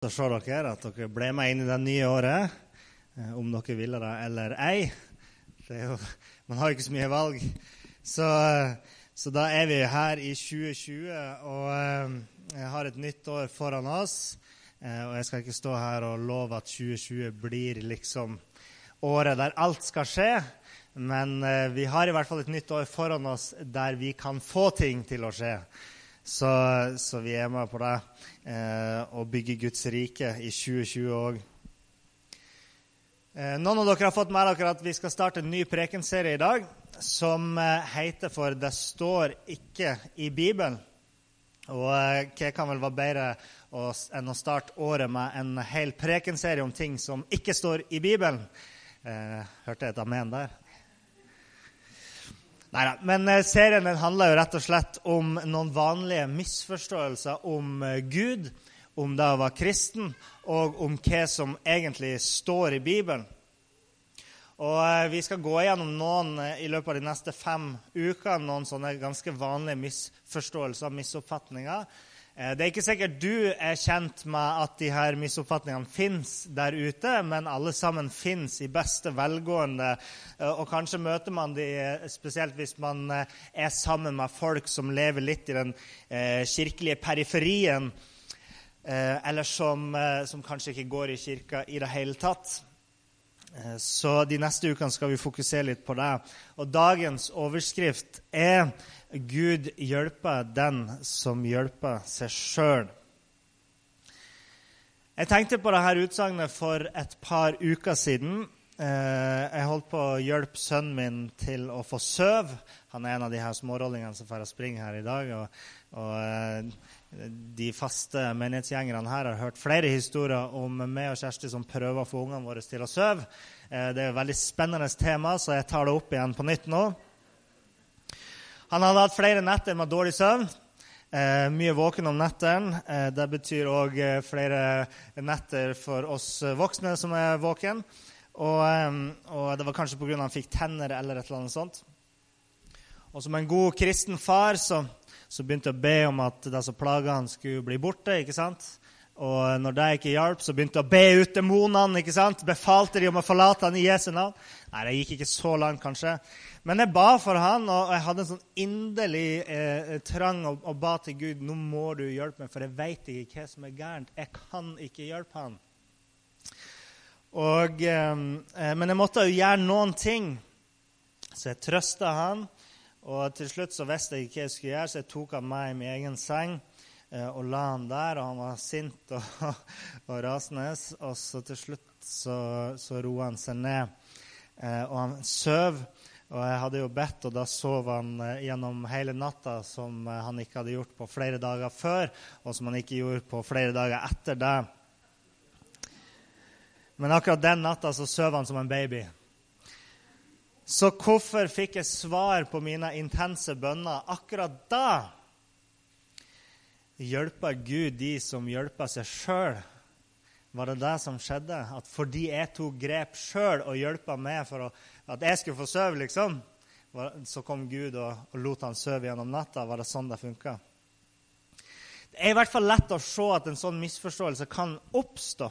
Så ser dere at dere ble med inn i det nye året, eh, om dere ville det eller ei. Det jo, man har jo ikke så mye valg. Så, eh, så da er vi her i 2020, og eh, jeg har et nytt år foran oss. Og jeg skal ikke stå her og love at 2020 blir liksom året der alt skal skje. Men vi har i hvert fall et nytt år foran oss der vi kan få ting til å skje. Så, så vi er med på det. Eh, og bygge Guds rike i 2020 òg. Eh, noen av dere har fått med dere at vi skal starte en ny prekenserie i dag som eh, heter for 'Det står ikke i Bibelen'. Og hva kan vel være bedre enn å starte året med en hel prekenserie om ting som ikke står i Bibelen? Eh, hørte jeg et amen der? Neida. Men eh, serien den handler jo rett og slett om noen vanlige misforståelser om eh, Gud, om det å være kristen, og om hva som egentlig står i Bibelen. Og eh, Vi skal gå gjennom noen i løpet av de neste fem ukene, noen sånne ganske vanlige misforståelser og misoppfatninger det er ikke sikkert du er kjent med at de her misoppfatningene fins der ute, men alle sammen fins i beste velgående. Eh, og kanskje møter man de eh, spesielt hvis man er sammen med folk som lever litt i den kirkelige periferien, eller som, som kanskje ikke går i kirka i det hele tatt. Så de neste ukene skal vi fokusere litt på det. Og dagens overskrift er Gud hjelper den som hjelper seg sjøl. Jeg tenkte på dette utsagnet for et par uker siden. Eh, jeg holdt på å hjelpe sønnen min til å få søv. Han er en av de her smårollingene som får springe her i dag. Og, og eh, de faste menighetsgjengerne her har hørt flere historier om meg og Kjersti som prøver å få ungene våre til å sove. Eh, det er et veldig spennende tema, så jeg tar det opp igjen på nytt nå. Han hadde hatt flere netter med dårlig søvn. Eh, mye våken om nettene. Eh, det betyr òg eh, flere netter for oss voksne som er våken. Og, eh, og det var kanskje pga. han fikk tenner eller et eller annet sånt. Og som en god kristen far så, så begynte jeg å be om at det som plaga han, skulle bli borte. ikke sant? Og når det ikke hjalp, så begynte jeg å be ut demonene. ikke sant? Befalte de om å forlate han i Jesu navn. Nei, det gikk ikke så langt, kanskje. Men jeg ba for han, og jeg hadde en sånn inderlig eh, trang og, og, ba til Gud nå må du hjelpe meg, for jeg vet ikke hva som er gærent. Jeg kan ikke hjelpe han. Og, eh, eh, men jeg måtte jo gjøre noen ting. Så jeg trøsta han. Og til slutt så visste jeg ikke hva jeg skulle gjøre, så jeg tok han med i min egen seng eh, og la han der. Og han var sint og, og rasende. Og så til slutt så, så roa han seg ned. Eh, og han søv. Og jeg hadde jo bedt, og da sov han eh, gjennom hele natta, som han ikke hadde gjort på flere dager før, og som han ikke gjorde på flere dager etter det. Men akkurat den natta så sov han som en baby. Så hvorfor fikk jeg svar på mine intense bønner akkurat da? Hjelper Gud de som hjelper seg sjøl? Var det det som skjedde? At fordi jeg tok grep sjøl og hjelpa meg for å at jeg skulle få sove, liksom. Så kom Gud og, og lot han sove gjennom natta. Var det sånn det funka? Det er i hvert fall lett å se at en sånn misforståelse kan oppstå.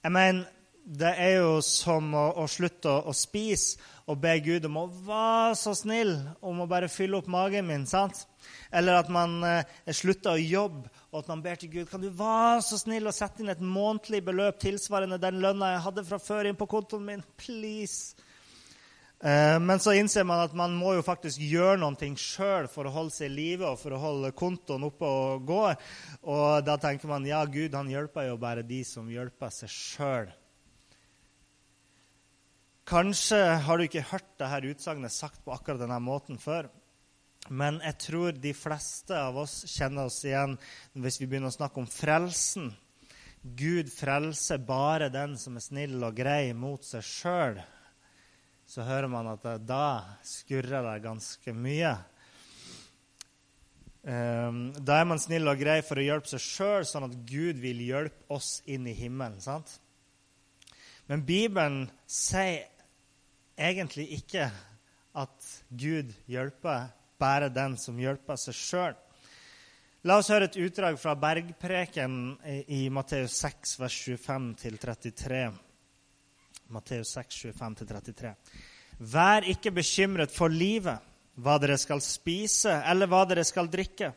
Jeg mener, Det er jo som å, å slutte å, å, spise og be Gud om å være så snill om å bare fylle opp magen min. sant? Eller at man eh, slutter å jobbe og at man ber til Gud kan du være så snill å sette inn et månedlig beløp tilsvarende den lønna jeg hadde fra før inn på kontoen min. Please. Eh, men så innser man at man må jo faktisk gjøre noe sjøl for å holde seg i live og for å holde kontoen oppe og gå. Og da tenker man ja, Gud han hjelper jo bare de som hjelper seg sjøl. Kanskje har du ikke hørt dette utsagnet sagt på akkurat denne måten før. Men jeg tror de fleste av oss kjenner oss igjen hvis vi begynner å snakke om frelsen. Gud frelser bare den som er snill og grei mot seg sjøl, så hører man at da skurrer det ganske mye. Um, da er man snill og grei for å hjelpe seg sjøl, sånn at Gud vil hjelpe oss inn i himmelen. sant? Men Bibelen sier egentlig ikke at Gud hjelper bare den som hjelper seg sjøl. La oss høre et utdrag fra bergpreken i Matteus 6, vers 25-33. Matteus 6, 25-33. Vær ikke bekymret for livet, hva dere skal spise, eller hva dere skal drikke.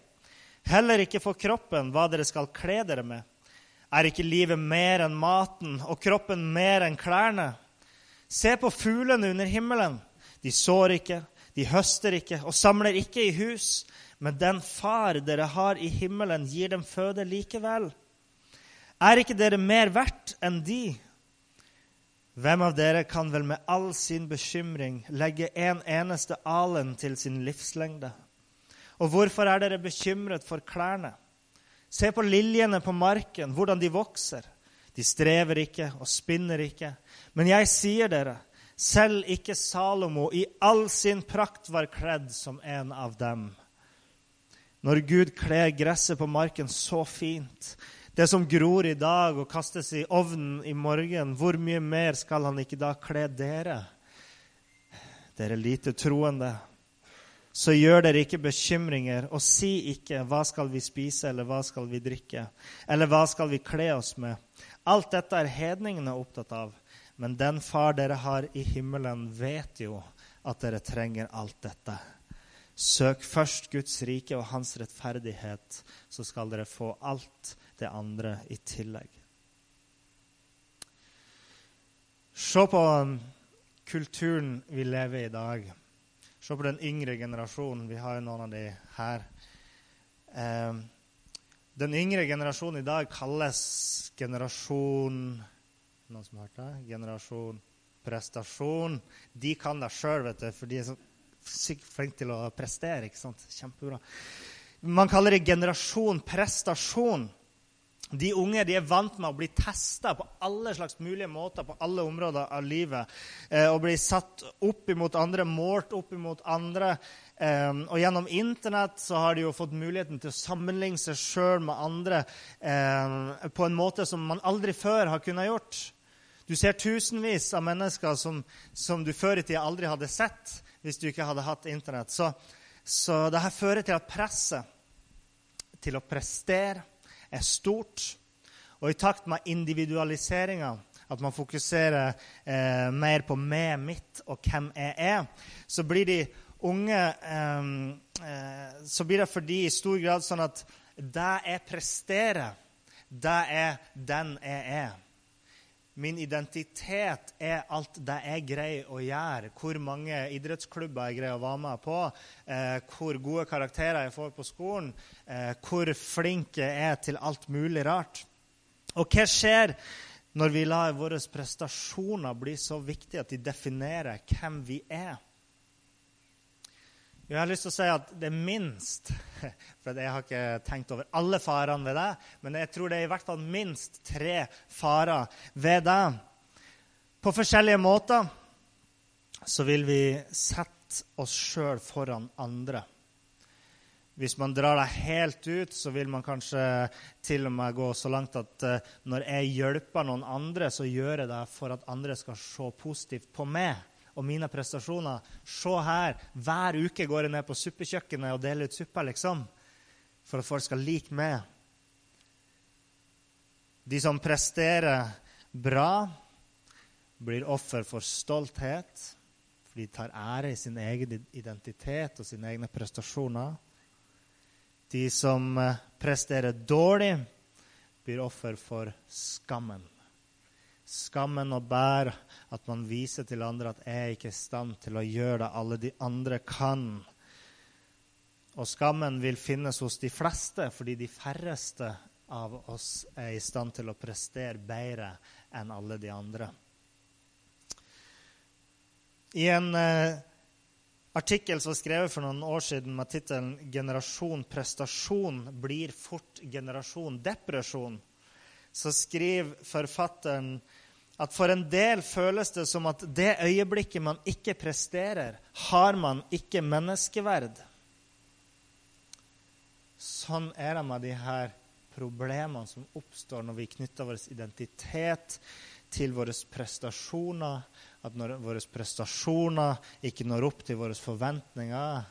Heller ikke for kroppen, hva dere skal kle dere med. Er ikke livet mer enn maten og kroppen mer enn klærne? Se på fuglene under himmelen. De sår ikke, de høster ikke og samler ikke i hus, men den far dere har i himmelen, gir dem føde likevel. Er ikke dere mer verdt enn de? Hvem av dere kan vel med all sin bekymring legge en eneste alen til sin livslengde? Og hvorfor er dere bekymret for klærne? Se på liljene på marken, hvordan de vokser. De strever ikke og spinner ikke. Men jeg sier dere, selv ikke Salomo i all sin prakt var kledd som en av dem. Når Gud kler gresset på marken så fint, det som gror i dag og kastes i ovnen i morgen, hvor mye mer skal han ikke da kle dere? Dere lite troende. Så gjør dere ikke bekymringer, og si ikke 'hva skal vi spise', eller 'hva skal vi drikke', eller 'hva skal vi kle oss med'? Alt dette er hedningene opptatt av. Men den far dere har i himmelen, vet jo at dere trenger alt dette. Søk først Guds rike og hans rettferdighet, så skal dere få alt det andre i tillegg. Se på kulturen vi lever i i dag. Se på den yngre generasjonen. Vi har jo noen av de her. Eh, den yngre generasjonen i dag kalles generasjon noen som har hørt det? Generasjon prestasjon. De kan det sjøl, for de er så sykt flinke til å prestere. ikke sant? Kjempebra. Man kaller det generasjon prestasjon. De unge de er vant med å bli testa på alle slags mulige måter på alle områder av livet. Eh, og bli satt opp imot andre, målt opp imot andre. Eh, og gjennom Internett så har de jo fått muligheten til å sammenligne seg sjøl med andre eh, på en måte som man aldri før har kunnet gjort. Du ser tusenvis av mennesker som, som du før i tida aldri hadde sett hvis du ikke hadde hatt Internett. Så, så dette fører til at presset til å prestere er stort. Og i takt med individualiseringa, at man fokuserer eh, mer på meg, mitt og hvem jeg er, så blir de unge eh, eh, Så blir det for de i stor grad sånn at det jeg presterer, det er den jeg er. Min identitet er alt det jeg greier å gjøre. Hvor mange idrettsklubber jeg greier å være med på. Eh, hvor gode karakterer jeg får på skolen. Eh, hvor flink jeg er til alt mulig rart. Og hva skjer når vi lar våre prestasjoner bli så viktige at de definerer hvem vi er? Jeg har lyst til å si at det er minst For jeg har ikke tenkt over alle farene ved det, men jeg tror det er i hvert fall minst tre farer ved det. På forskjellige måter så vil vi sette oss sjøl foran andre. Hvis man drar det helt ut, så vil man kanskje til og med gå så langt at uh, når jeg hjelper noen andre, så gjør jeg det for at andre skal se positivt på meg og mine prestasjoner. Se her, hver uke går jeg ned på suppekjøkkenet og deler ut suppe, liksom. For at folk skal like meg. De som presterer bra, blir offer for stolthet. For de tar ære i sin egen identitet og sine egne prestasjoner. De som eh, presterer dårlig, blir offer for skammen. Skammen å bære at man viser til andre at 'jeg er ikke i stand til å gjøre det alle de andre kan'. Og skammen vil finnes hos de fleste, fordi de færreste av oss er i stand til å prestere bedre enn alle de andre. I en eh, artikkel som var skrevet for noen år siden med tittelen 'Generasjon prestasjon blir fort generasjon depresjon', så skriver forfatteren at for en del føles det som at det øyeblikket man ikke presterer, har man ikke menneskeverd. Sånn er det med de her problemene som oppstår når vi knytter vår identitet til våre prestasjoner. At når våre prestasjoner ikke når opp til våre forventninger,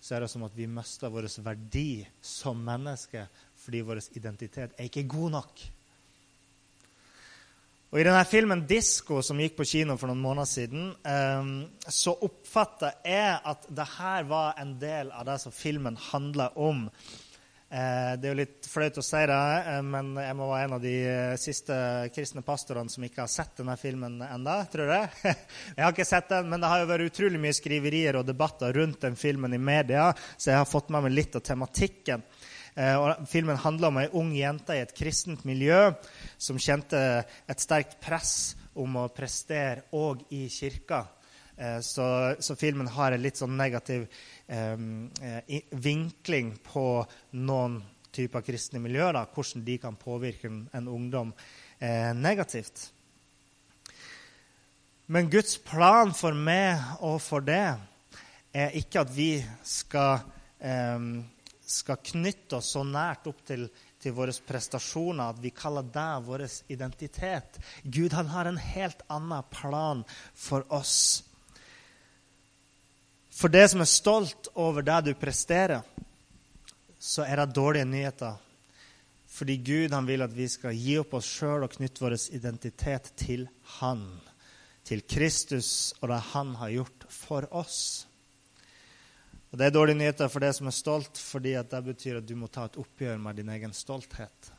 så er det som at vi mister vår verdi som menneske fordi vår identitet er ikke god nok. Og I denne filmen 'Disko', som gikk på kino for noen måneder siden, um, så oppfatta jeg at dette var en del av det som filmen handla om. Uh, det er jo litt flaut å si det, uh, men jeg må være en av de uh, siste kristne pastorene som ikke har sett denne filmen enda, tror jeg. jeg har ikke sett den, men det har jo vært utrolig mye skriverier og debatter rundt den filmen i media, så jeg har fått med meg litt av tematikken. Eh, og filmen handler om ei ung jente i et kristent miljø som kjente et sterkt press om å prestere òg i kirka. Eh, så, så, filmen har en litt sånn negativ eh, vinkling på noen typer kristne miljøer. Da, hvordan de kan påvirke en, ungdom eh, negativt. Men Guds plan for meg og for det er ikke at vi skal eh, skal knytte oss så nært opp til, til våre prestasjoner at vi kaller det vår identitet. Gud han har en helt annen plan for oss. For det som er stolt over det du presterer, så er det dårlige nyheter. Fordi Gud han vil at vi skal gi opp oss sjøl og knytte vår identitet til Han. Til Kristus og det Han har gjort for oss. Og Det er dårlige nyheter for deg som er stolt, fordi det betyr at du må ta et oppgjør med din egen stolthet.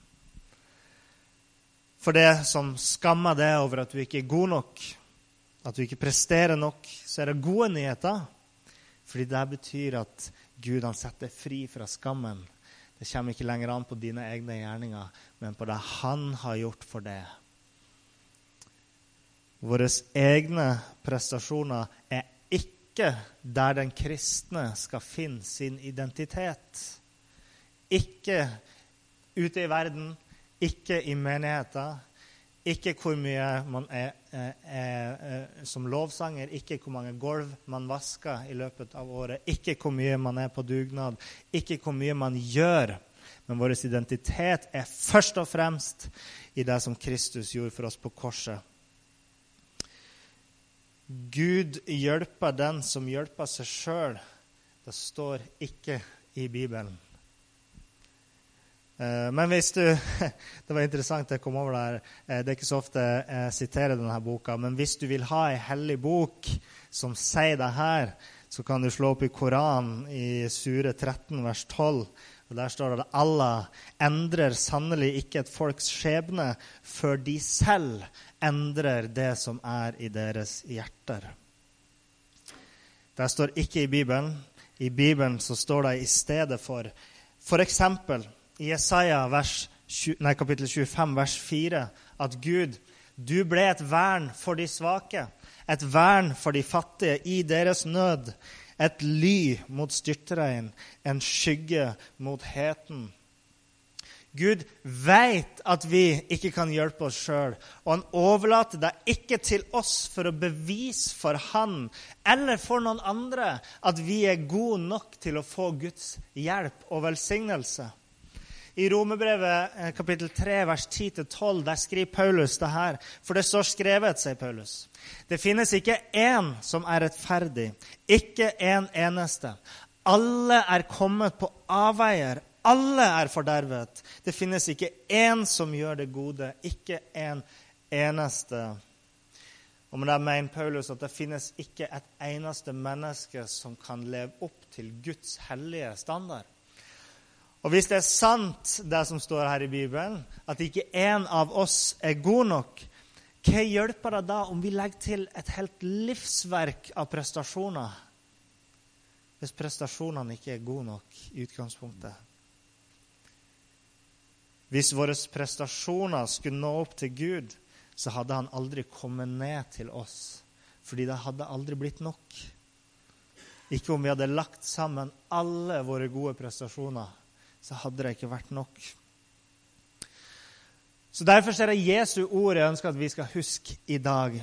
For det som skammer deg over at du ikke er god nok, at du ikke presterer nok, så er det gode nyheter. Fordi det betyr at Gud han setter deg fri fra skammen. Det kommer ikke lenger an på dine egne gjerninger, men på det Han har gjort for deg. Våre egne prestasjoner er ikke der den kristne skal finne sin identitet. Ikke ute i verden, ikke i menigheter, ikke hvor mye man er, er, er, er, som lovsanger, ikke hvor mange gulv man vasker i løpet av året, ikke hvor mye man er på dugnad, ikke hvor mye man gjør. Men vår identitet er først og fremst i det som Kristus gjorde for oss på korset. Gud hjelper den som hjelper seg sjøl. Det står ikke i Bibelen. Eh, men hvis du Det var interessant jeg kom over der. Eh, det er ikke så ofte jeg siterer denne boka. Men hvis du vil ha ei hellig bok som sier det her, så kan du slå opp i Koranen i Sure 13, vers 12. Og Der står det at Allah endrer sannelig ikke et folks skjebne før de selv endrer det som er i deres hjerter. Det står ikke i Bibelen. I Bibelen så står det i stedet for f.eks. i Jesaja vers, nei, kapittel 25, vers 4, at Gud, du ble et vern for de svake, et vern for de fattige i deres nød et ly mot styrtregn, en skygge mot heten. Gud veit at vi ikke kan hjelpe oss sjøl, og han overlater det ikke til oss for å bevise for han eller for noen andre at vi er gode nok til å få Guds hjelp og velsignelse. I Romerbrevet eh, kapittel 3, vers 10-12 der skriver Paulus det her. For det står skrevet, sier Paulus. Det finnes ikke én som er rettferdig, ikke en eneste. Alle er kommet på avveier. Alle er fordervet. Det finnes ikke én som gjør det gode, ikke en eneste. Og med det mener Paulus at det finnes ikke et eneste menneske som kan leve opp til Guds hellige standard. Og hvis det er sant, det som står her i Bibelen, at ikke én av oss er god nok, hva hjelper det da om vi legger til et helt livsverk av prestasjoner? Hvis prestasjonene ikke er gode nok i utgangspunktet. Hvis våre prestasjoner skulle nå opp til Gud, så hadde han aldri kommet ned til oss. Fordi det hadde aldri blitt nok. Ikke om vi hadde lagt sammen alle våre gode prestasjoner så hadde det ikke vært nok. Så Derfor er det Jesu ord jeg ønsker at vi skal huske i dag.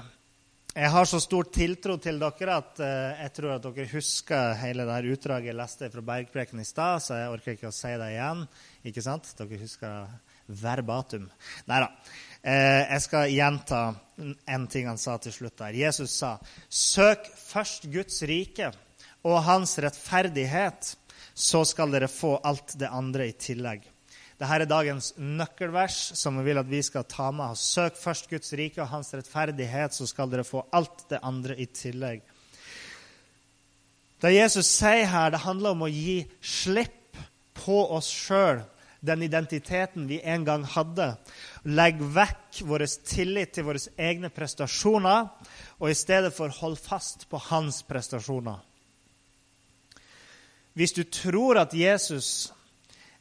Jeg har så stor tiltro til dere at uh, jeg tror at dere husker hele det utdraget jeg leste fra Bergpreken i stad, så jeg orker ikke å si det igjen. Ikke sant? Dere husker verbatum. Nei da. Uh, jeg skal gjenta en ting han sa til slutt der. Jesus sa, 'Søk først Guds rike og hans rettferdighet, så skal dere få alt det andre i tillegg.' Dette er dagens nøkkelvers som vi vil at vi skal ta med oss. Søk først Guds rike og hans rettferdighet, så skal dere få alt det andre i tillegg. Det Jesus sier her, det handler om å gi slipp på oss sjøl, den identiteten vi en gang hadde. Legg vekk vår tillit til våre egne prestasjoner, og i stedet for hold fast på hans prestasjoner. Hvis du tror at Jesus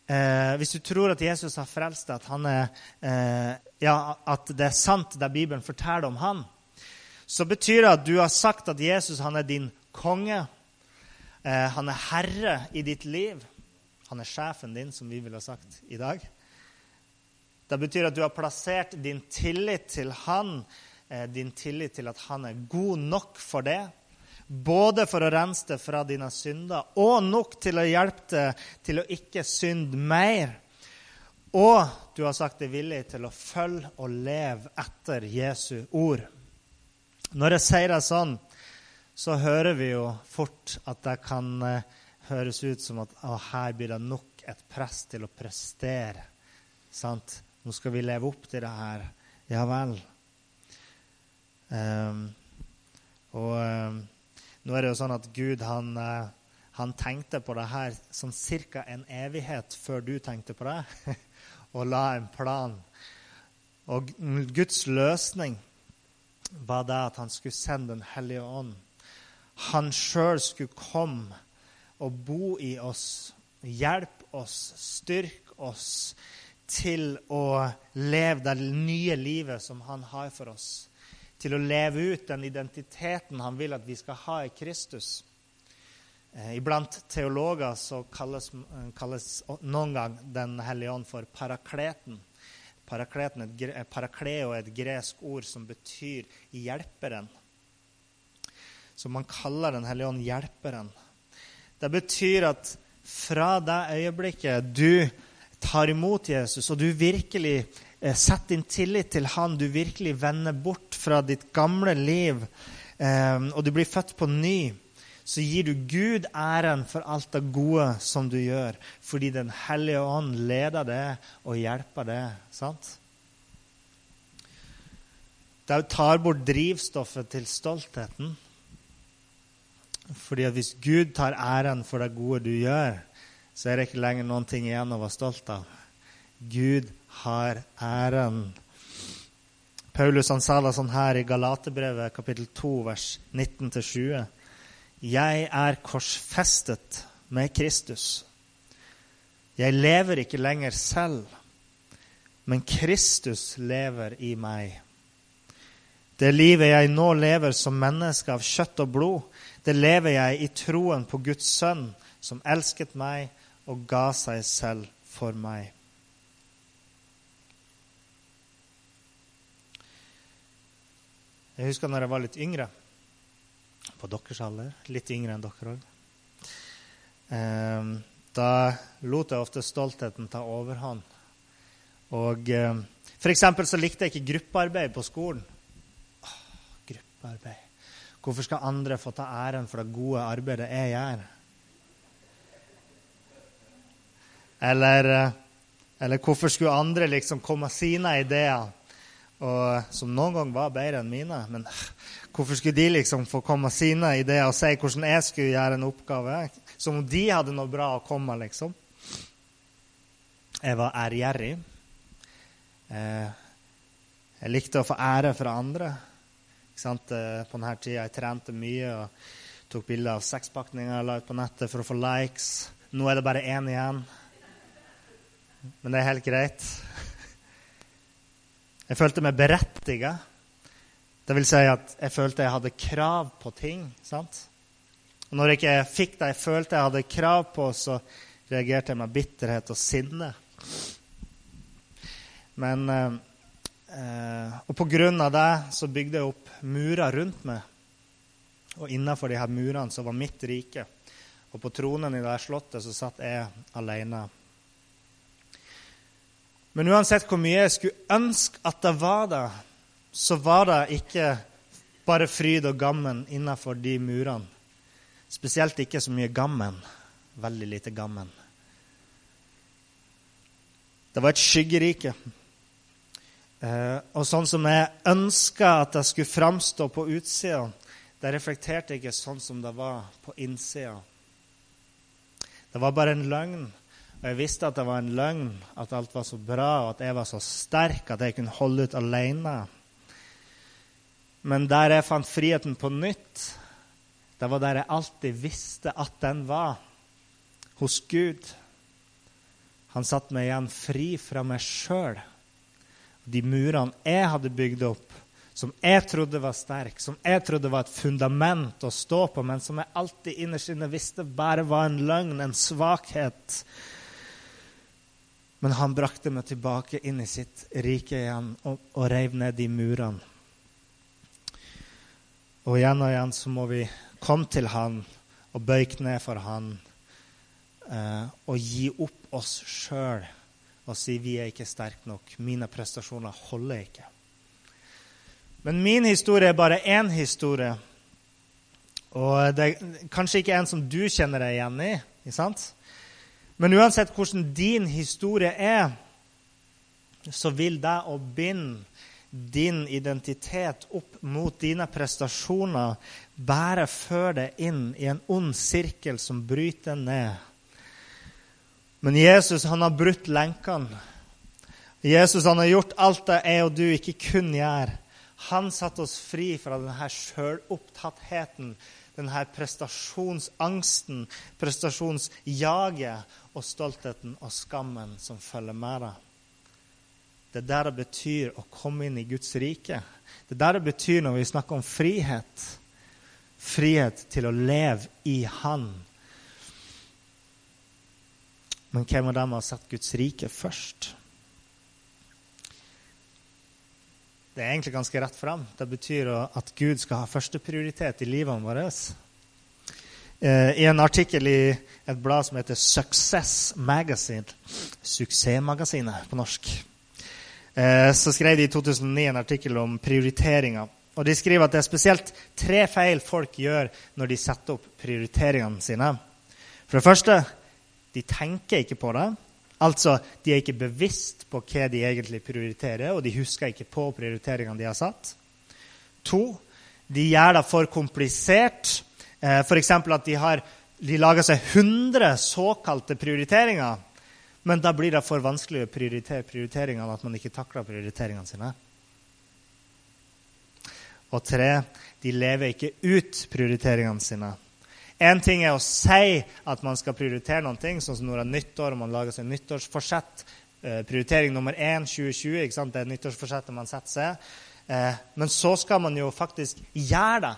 Eh, hvis du tror at Jesus har frelst deg, at, eh, ja, at, det er sant det Bibelen forteller om han, så betyr det at du har sagt at Jesus han er din konge. Eh, han er herre i ditt liv. Han er sjefen din, som vi ville ha sagt i dag. Det betyr at du har plassert din tillit til han, eh, din tillit til at han er god nok for det både for å rense deg fra dine synder og nok til å hjelpe deg til å ikke synde mer. Og du har sagt deg villig til å følge og leve etter Jesu ord. Når jeg sier det sånn, så hører vi jo fort at det kan uh, høres ut som at å, her blir det nok et press til å prestere. Sant? Nå skal vi leve opp til det her. Ja vel. Um, og um, nå er det jo sånn at Gud han, eh, han tenkte på det her sånn ca. en evighet før du tenkte på det, og la en plan. Og Guds løsning var det at han skulle sende Den hellige ånd. Han sjøl skulle komme og bo i oss, hjelpe oss, styrke oss til å leve det nye livet som han har for oss til å leve ut den identiteten han vil at vi skal ha i Kristus. Eh, iblant teologer så kalles, eh, kalles noen gang Den hellige ånd for parakleten. Parakleten et, eh, parakleo er et gresk ord som betyr hjelperen. Så man kaller Den hellige ånd hjelperen. Det betyr at fra det øyeblikket du tar imot Jesus, og du virkelig sett din tillit til Han. Du virkelig vender bort fra ditt gamle liv, eh, og du blir født på ny. Så gir du Gud æren for alt det gode som du gjør, fordi Den hellige ånd leder det og hjelper det. sant? Det tar bort drivstoffet til stoltheten. Fordi at hvis Gud tar æren for det gode du gjør, så er det ikke lenger noen ting igjen å være stolt av. Gud har æren. Paulus han sa det sånn her i Galaterbrevet kapittel 2, vers 19-20. Jeg er korsfestet med Kristus. Jeg lever ikke lenger selv, men Kristus lever i meg. Det livet jeg nå lever som menneske av kjøtt og blod, det lever jeg i troen på Guds sønn, som elsket meg og ga seg selv for meg. Jeg husker når jeg var litt yngre, på deres alder, litt yngre enn dere òg. Eh, da lot jeg ofte stoltheten ta overhånd. Og eh, eksempel så likte jeg ikke gruppearbeid på skolen. Åh, gruppearbeid. Hvorfor skal andre få ta æren for det gode arbeidet jeg gjør? Eller, eh, eller hvorfor skulle andre liksom komme med sine ideer? Og, som noen ganger var bedre enn mine. Men hvorfor skulle de liksom få komme med sine ideer og si hvordan jeg skulle gjøre en oppgave? Som om de hadde noe bra å komme med, liksom. Jeg var ærgjerrig. Eh, jeg likte å få ære fra andre. Eh, på denne tida jeg trente mye og tok bilder av sekspakninger la ut på nettet for å få likes. Nå er det bare én igjen. Men det er helt greit. Jeg følte meg berettiga. Det vil si at jeg følte jeg hadde krav på ting. sant? Og når jeg ikke fikk det jeg følte jeg hadde krav på, så reagerte jeg med bitterhet og sinne. Men eh, Eh, og på grunn av det så bygde jeg opp murer rundt meg. Og innenfor de her murene så var mitt rike. Og på tronen i det her slottet så satt jeg alene. Men uansett hvor mye jeg skulle ønske at det var det, så var det ikke bare fryd og gammen innenfor de murene. Spesielt ikke så mye gammen. Veldig lite gammen. Det var et skyggerike. Eh, og sånn som jeg ønska at det skulle framstå på utsida, det reflekterte ikke sånn som det var på innsida. Det var bare en løgn. Og jeg visste at det var en løgn, at alt var så bra, og at jeg var så sterk at jeg kunne holde ut alene. Men der jeg fant friheten på nytt, det var der jeg alltid visste at den var. Hos Gud. Han satte meg igjen fri fra meg sjøl. De murene jeg hadde bygd opp, som jeg trodde var sterke, som jeg trodde var et fundament å stå på, men som jeg alltid innerst inne visste bare var en løgn, en svakhet. Men han brakte meg tilbake inn i sitt rike igjen og, og reiv ned de murene. Og igjen og igjen så må vi komme til han og bøyke ned for han eh, og gi opp oss sjøl og si vi er ikke sterke nok. Mine prestasjoner holder ikke. Men min historie er bare én historie. Og det er kanskje ikke en som du kjenner deg igjen i. ikke sant? Men uansett hvordan din historie er, så vil det å binde din identitet opp mot dine prestasjoner bare føre deg inn i en ond sirkel som bryter ned men Jesus han har brutt lenkene. Jesus han har gjort alt det jeg og du ikke kun gjør. Han satte oss fri fra denne sjølopptattheten, denne prestasjonsangsten, prestasjonsjaget og stoltheten og skammen som følger med det. Det er der det betyr å komme inn i Guds rike. Det er der det betyr når vi snakker om frihet. Frihet til å leve i Han men hvem av dem har satt Guds rike først? Det er egentlig ganske rett fram. Det betyr at Gud skal ha førsteprioritet i livet våre. Eh, I en artikkel i et blad som heter Success Magazine, Suksessmagasinet på norsk, eh, så skrev de i 2009 en artikkel om prioriteringer. Og De skriver at det er spesielt tre feil folk gjør når de setter opp prioriteringene sine. For det første de tenker ikke på det. Altså, de er ikke bevisst på hva de egentlig prioriterer, og de husker ikke på prioriteringene de har satt. To, de gjør det for komplisert. Eh, F.eks. at de, har, de lager seg 100 såkalte prioriteringer. Men da blir det for vanskelig å prioritere prioriteringene at man ikke takler prioriteringene sine. Og tre, de lever ikke ut prioriteringene sine. Én ting er å si at man skal prioritere noen ting, sånn som når det er nyttår og man lager seg nyttårsforsett. Eh, prioritering nummer én 2020. ikke sant? Det er nyttårsforsettet man setter seg. Eh, men så skal man jo faktisk gjøre det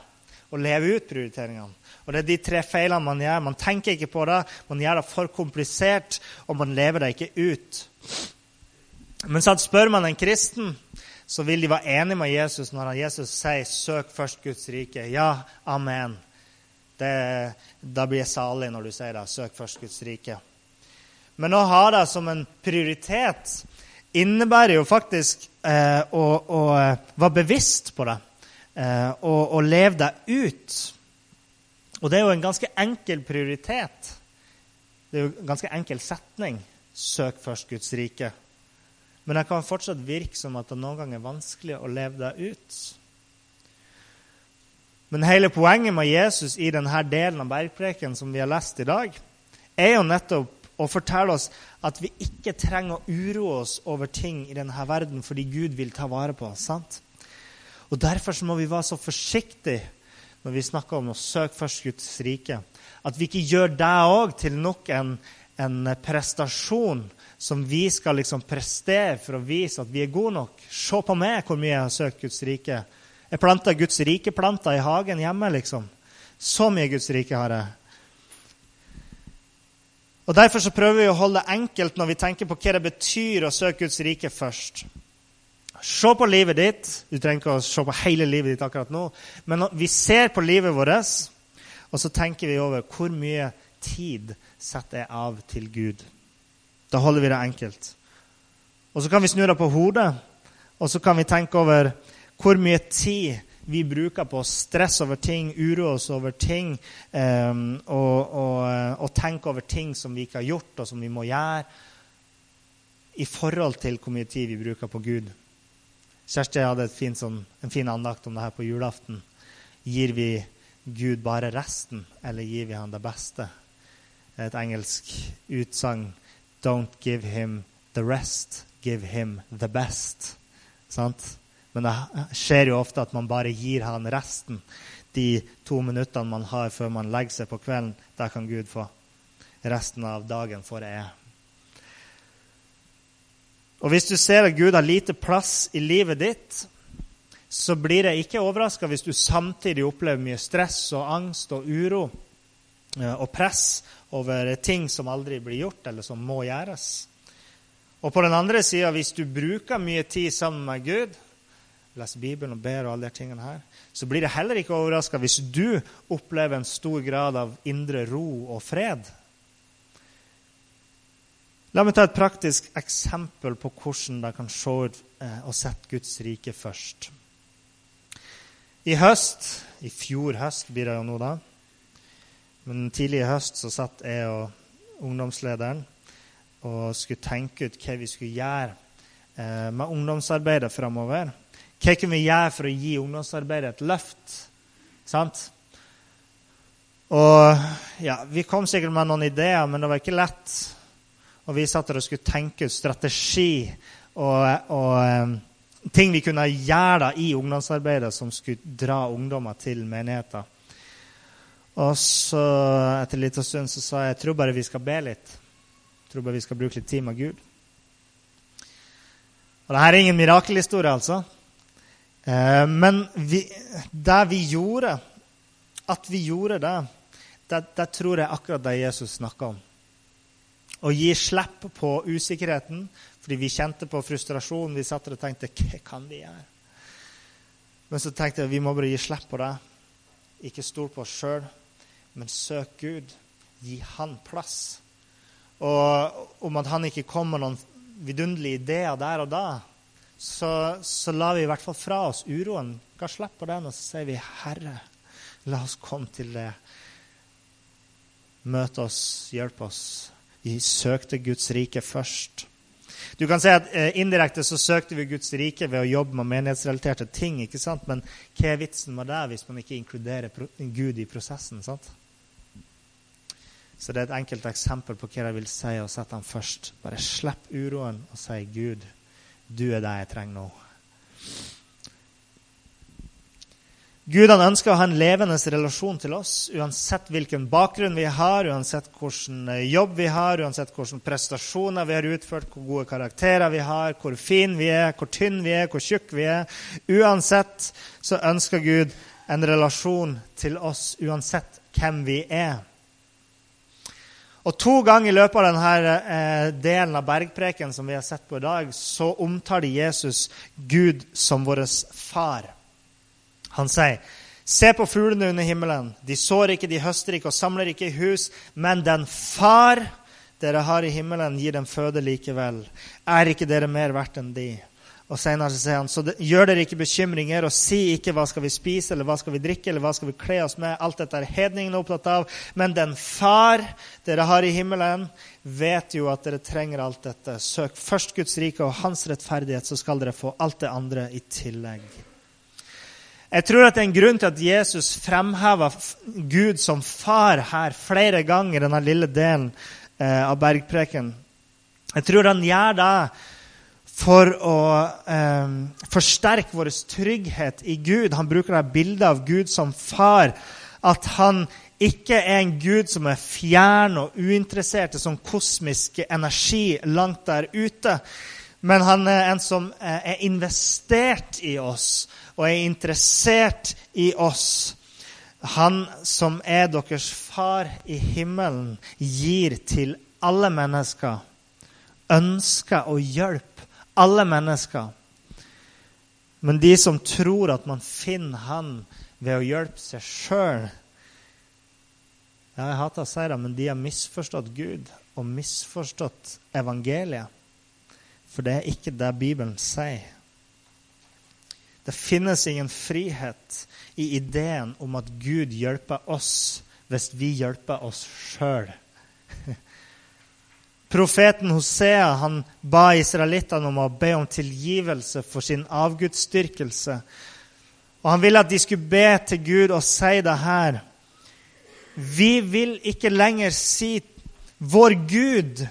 og leve ut prioriteringene. Og Det er de tre feilene man gjør. Man tenker ikke på det, man gjør det for komplisert, og man lever det ikke ut. Men så spør man en kristen, så vil de være enige med Jesus når Jesus sier 'søk først Guds rike'. Ja, amen. Det, da blir jeg salig når du sier det. Søk først Guds rike. Men å ha det som en prioritet innebærer jo faktisk eh, å, å, eh, være bevisst på det eh, og, og leve deg ut. Og det er jo en ganske enkel prioritet. Det er jo en ganske enkel setning. Søk først Guds rike. Men det kan fortsatt virke som at det noen ganger er vanskelig å leve deg ut. Men hele poenget med Jesus i denne delen av bergpreken som vi har lest i dag, er jo nettopp å fortelle oss at vi ikke trenger å uroe oss over ting i denne verden fordi Gud vil ta vare på oss. sant? Og Derfor må vi være så forsiktige når vi snakker om å søke først Guds rike, at vi ikke gjør det òg til nok en, en, prestasjon som vi skal liksom prestere for å vise at vi er gode nok. Se på meg hvor mye jeg har søkt Guds rike. Jeg planta Guds rike planter i hagen hjemme, liksom. Så mye Guds rike har jeg. Og Derfor så prøver vi å holde det enkelt når vi tenker på hva det betyr å søke Guds rike først. Se på livet ditt. Du trenger ikke å se på hele livet ditt akkurat nå. Men vi ser på livet vårt, og så tenker vi over hvor mye tid setter jeg av til Gud. Da holder vi det enkelt. Og så kan vi snu det på hodet, og så kan vi tenke over hvor mye tid vi bruker på å stresse over ting, uroe oss over ting, um, og, og, eh, og, tenke over ting som vi ikke har gjort, og som vi må gjøre, i forhold til hvor mye tid vi bruker på Gud. Kjersti hadde fin, sånn, en fin andakt om det her på julaften. Gir vi Gud bare resten, eller gir vi han det beste? Et engelsk utsagn. Don't give him the rest, give him the best. Sant? Men det skjer jo ofte at man bare gir han resten. De to minuttene man har før man legger seg på kvelden, der kan Gud få. Resten av dagen får jeg. Og hvis du ser at Gud har lite plass i livet ditt, så blir jeg ikke overraska hvis du samtidig opplever mye stress og angst og uro eh, og press over ting som aldri blir gjort, eller som må gjøres. Og på den andre sida, hvis du bruker mye tid sammen med Gud, leser Bibelen og ber, og alle de tingene her, så blir det heller ikke overraska hvis du opplever en stor grad av indre ro og fred. La meg ta et praktisk eksempel på hvordan det kan se ut eh, å sette Guds rike først. I høst, i fjor høst blir det jo nå, da, men tidlig i høst så satt jeg og ungdomslederen og skulle tenke ut hva vi skulle gjøre eh, med ungdomsarbeidet framover. Hva kan vi gjøre for å gi ungdomsarbeidet et løft? Sant? Og ja, Vi kom sikkert med noen ideer, men det var ikke lett. å vi satt dere skulle tenke ut strategi og, og ting vi kunne gjøre i ungdomsarbeidet som skulle dra ungdommer til menigheten. Og så etter en liten stund så sa jeg jeg tror bare vi skal be litt. Jeg tror bare vi skal bruke litt tid med Gud. Og Dette er ingen mirakelhistorie, altså. Eh, men vi, det vi gjorde, at vi gjorde det, det, det tror jeg akkurat det Jesus snakka om. Å gi slipp på usikkerheten fordi vi kjente på frustrasjon. Vi satt der og tenkte hva kan vi gjøre? Men så tenkte jeg vi må bare gi slipp på det. Ikke stol på oss sjøl, men søk Gud. Gi Han plass. Og om at han ikke kom med noen vidunderlige ideer der og da, så, så lar vi i hvert fall fra oss uroen. Ga slipp på den, og så sier vi, 'Herre, la oss komme til det.' Møte oss, hjelp oss. Vi søkte Guds rike først. Du kan si at eh, Indirekte så søkte vi Guds rike ved å jobbe med menighetsrelaterte ting. ikke sant? Men hva er vitsen med det hvis man ikke inkluderer Gud i prosessen? sant? Så det er et enkelt eksempel på hva jeg vil si å sette ham først. Bare slipp uroen og si Gud. Du er det jeg trenger nå. Gud han ønsker å ha en levende relasjon til oss, uansett hvilken bakgrunn vi har, uansett hvilken eh, jobb vi har, uansett hvilke prestasjoner vi har utført, hvor gode karakterer vi har, hvor fin vi er, hvor tynn vi er, hvor tjukk vi er. Uansett så ønsker Gud en relasjon til oss, uansett hvem vi er. Og To ganger i løpet av denne eh, delen av bergpreken som vi har sett på i dag, så omtaler Jesus Gud som vår far. Han sier, 'Se på fuglene under himmelen. De sår ikke, de høster ikke og samler ikke i hus.' 'Men den far dere har i himmelen, gir dem føde likevel.' 'Er ikke dere mer verdt enn de?' Og senere sier han, så gjør dere ikke bekymringer, og si ikke hva skal vi spise, eller hva skal vi drikke, eller hva skal vi kle oss med. Alt dette er hedningene opptatt av. Men den Far dere har i himmelen, vet jo at dere trenger alt dette. Søk først Guds rike og hans rettferdighet, så skal dere få alt det andre i tillegg. Jeg tror at det er en grunn til at Jesus fremhever Gud som far her flere ganger i denne lille delen eh, av bergpreken. Jeg tror han gjør det for å eh, forsterke vår trygghet i Gud. Han bruker det bildet av Gud som far. At han ikke er en Gud som er fjern og uinteressert i sånn kosmisk energi langt der ute. Men han er en som eh, er investert i oss og er interessert i oss. Han som er deres far i himmelen, gir til alle mennesker, ønsker å hjelpe alle mennesker. Men de som tror at man finner Han ved å hjelpe seg sjøl ja, Jeg hater å si det, men de har misforstått Gud og misforstått evangeliet. For det er ikke det Bibelen sier. Det finnes ingen frihet i ideen om at Gud hjelper oss hvis vi hjelper oss sjøl. Profeten Hosea han ba israelittene om å be om tilgivelse for sin avgudsdyrkelse. Og han ville at de skulle be til Gud og si det her. Vi vil ikke lenger si 'vår Gud'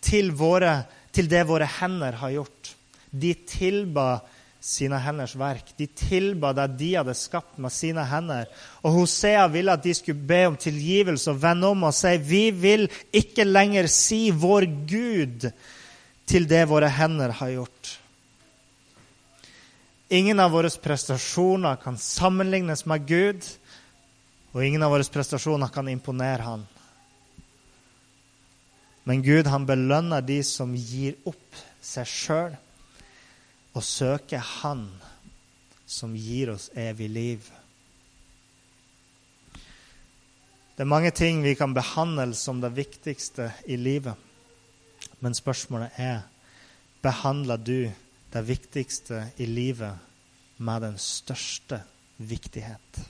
til, våre, til det våre hender har gjort. De tilba sine henders verk. De tilba det de hadde skapt med sine hender. Og Hosea ville at de skulle be om tilgivelse og vende om og si vi vil ikke lenger si 'vår Gud' til det våre hender har gjort. Ingen av våre prestasjoner kan sammenlignes med Gud, og ingen av våre prestasjoner kan imponere Han. Men Gud han belønner de som gir opp seg sjøl og søke Han som gir oss evig liv. Det er mange ting vi kan behandle som det viktigste i livet. Men spørsmålet er behandler du det viktigste i livet med den største viktighet.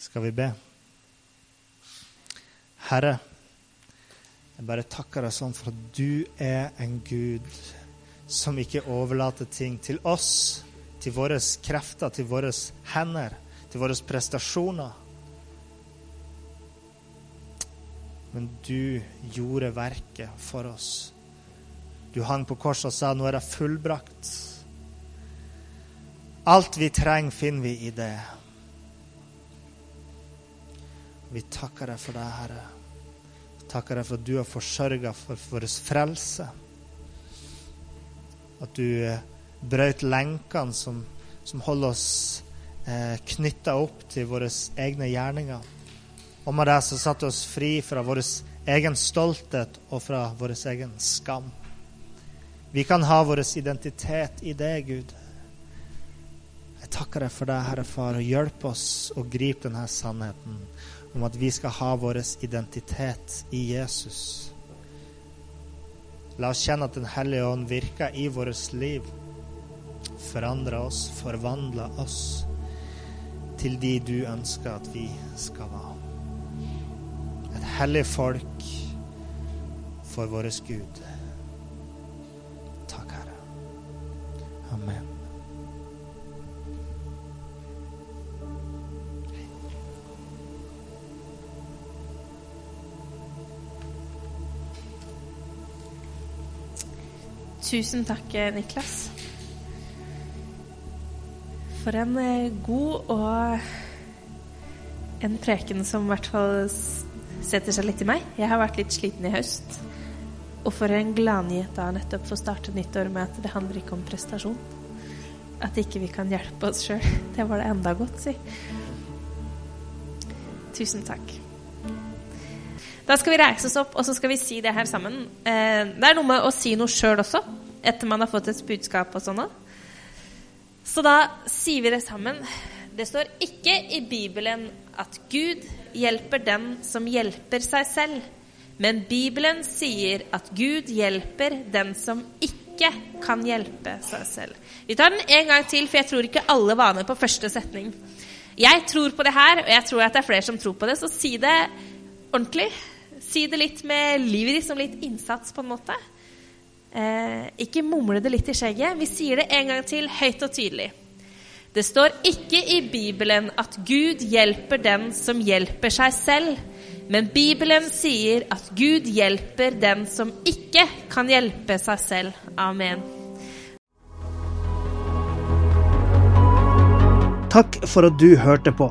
Skal vi be? Herre, jeg bare takker deg sånn for at du er en Gud som ikke overlater ting til oss, til våre krefter, til våre hender, til våre prestasjoner. Men du gjorde verket for oss. Du hang på korset og sa nå er det fullbrakt. Alt vi trenger, finner vi i det. Vi takker deg for det, Herre takker deg for at du har forsørga for vår frelse. At du eh, brøt lenkene som, som holder oss eh, knytta opp til våre egne gjerninger. Og med det så satte oss fri fra vår egen stolthet og fra vår egen skam. Vi kan ha vår identitet i det, Gud. Jeg takker deg for det, Herre Far, og hjelp oss å gripe denne sannheten om at vi skal ha vår identitet i Jesus. La oss kjenne at Den hellige ånd virker i vårt liv. Forandrer oss, forvandler oss til de du ønsker at vi skal være. Et hellig folk for vår Gud. Tusen takk, Niklas. For en eh, god og en preken som i hvert fall setter seg litt i meg. Jeg har vært litt sliten i høst. Og for en gladnyhet da nettopp få starte nyttår med at det handler ikke om prestasjon. At ikke vi kan hjelpe oss sjøl. Det var det enda godt, si. Tusen takk. Da skal vi reise oss opp, og så skal vi si det her sammen. Eh, det er noe med å si noe sjøl også, etter man har fått et budskap og sånn Så da sier vi det sammen. Det står ikke i Bibelen at Gud hjelper den som hjelper seg selv. Men Bibelen sier at Gud hjelper den som ikke kan hjelpe seg selv. Vi tar den en gang til, for jeg tror ikke alle var med på første setning. Jeg tror på det her, og jeg tror at det er flere som tror på det, så si det ordentlig. Si det litt med livet ditt som litt innsats, på en måte. Eh, ikke mumle det litt i skjegget. Vi sier det en gang til, høyt og tydelig. Det står ikke i Bibelen at Gud hjelper den som hjelper seg selv. Men Bibelen sier at Gud hjelper den som ikke kan hjelpe seg selv. Amen. Takk for at du hørte på.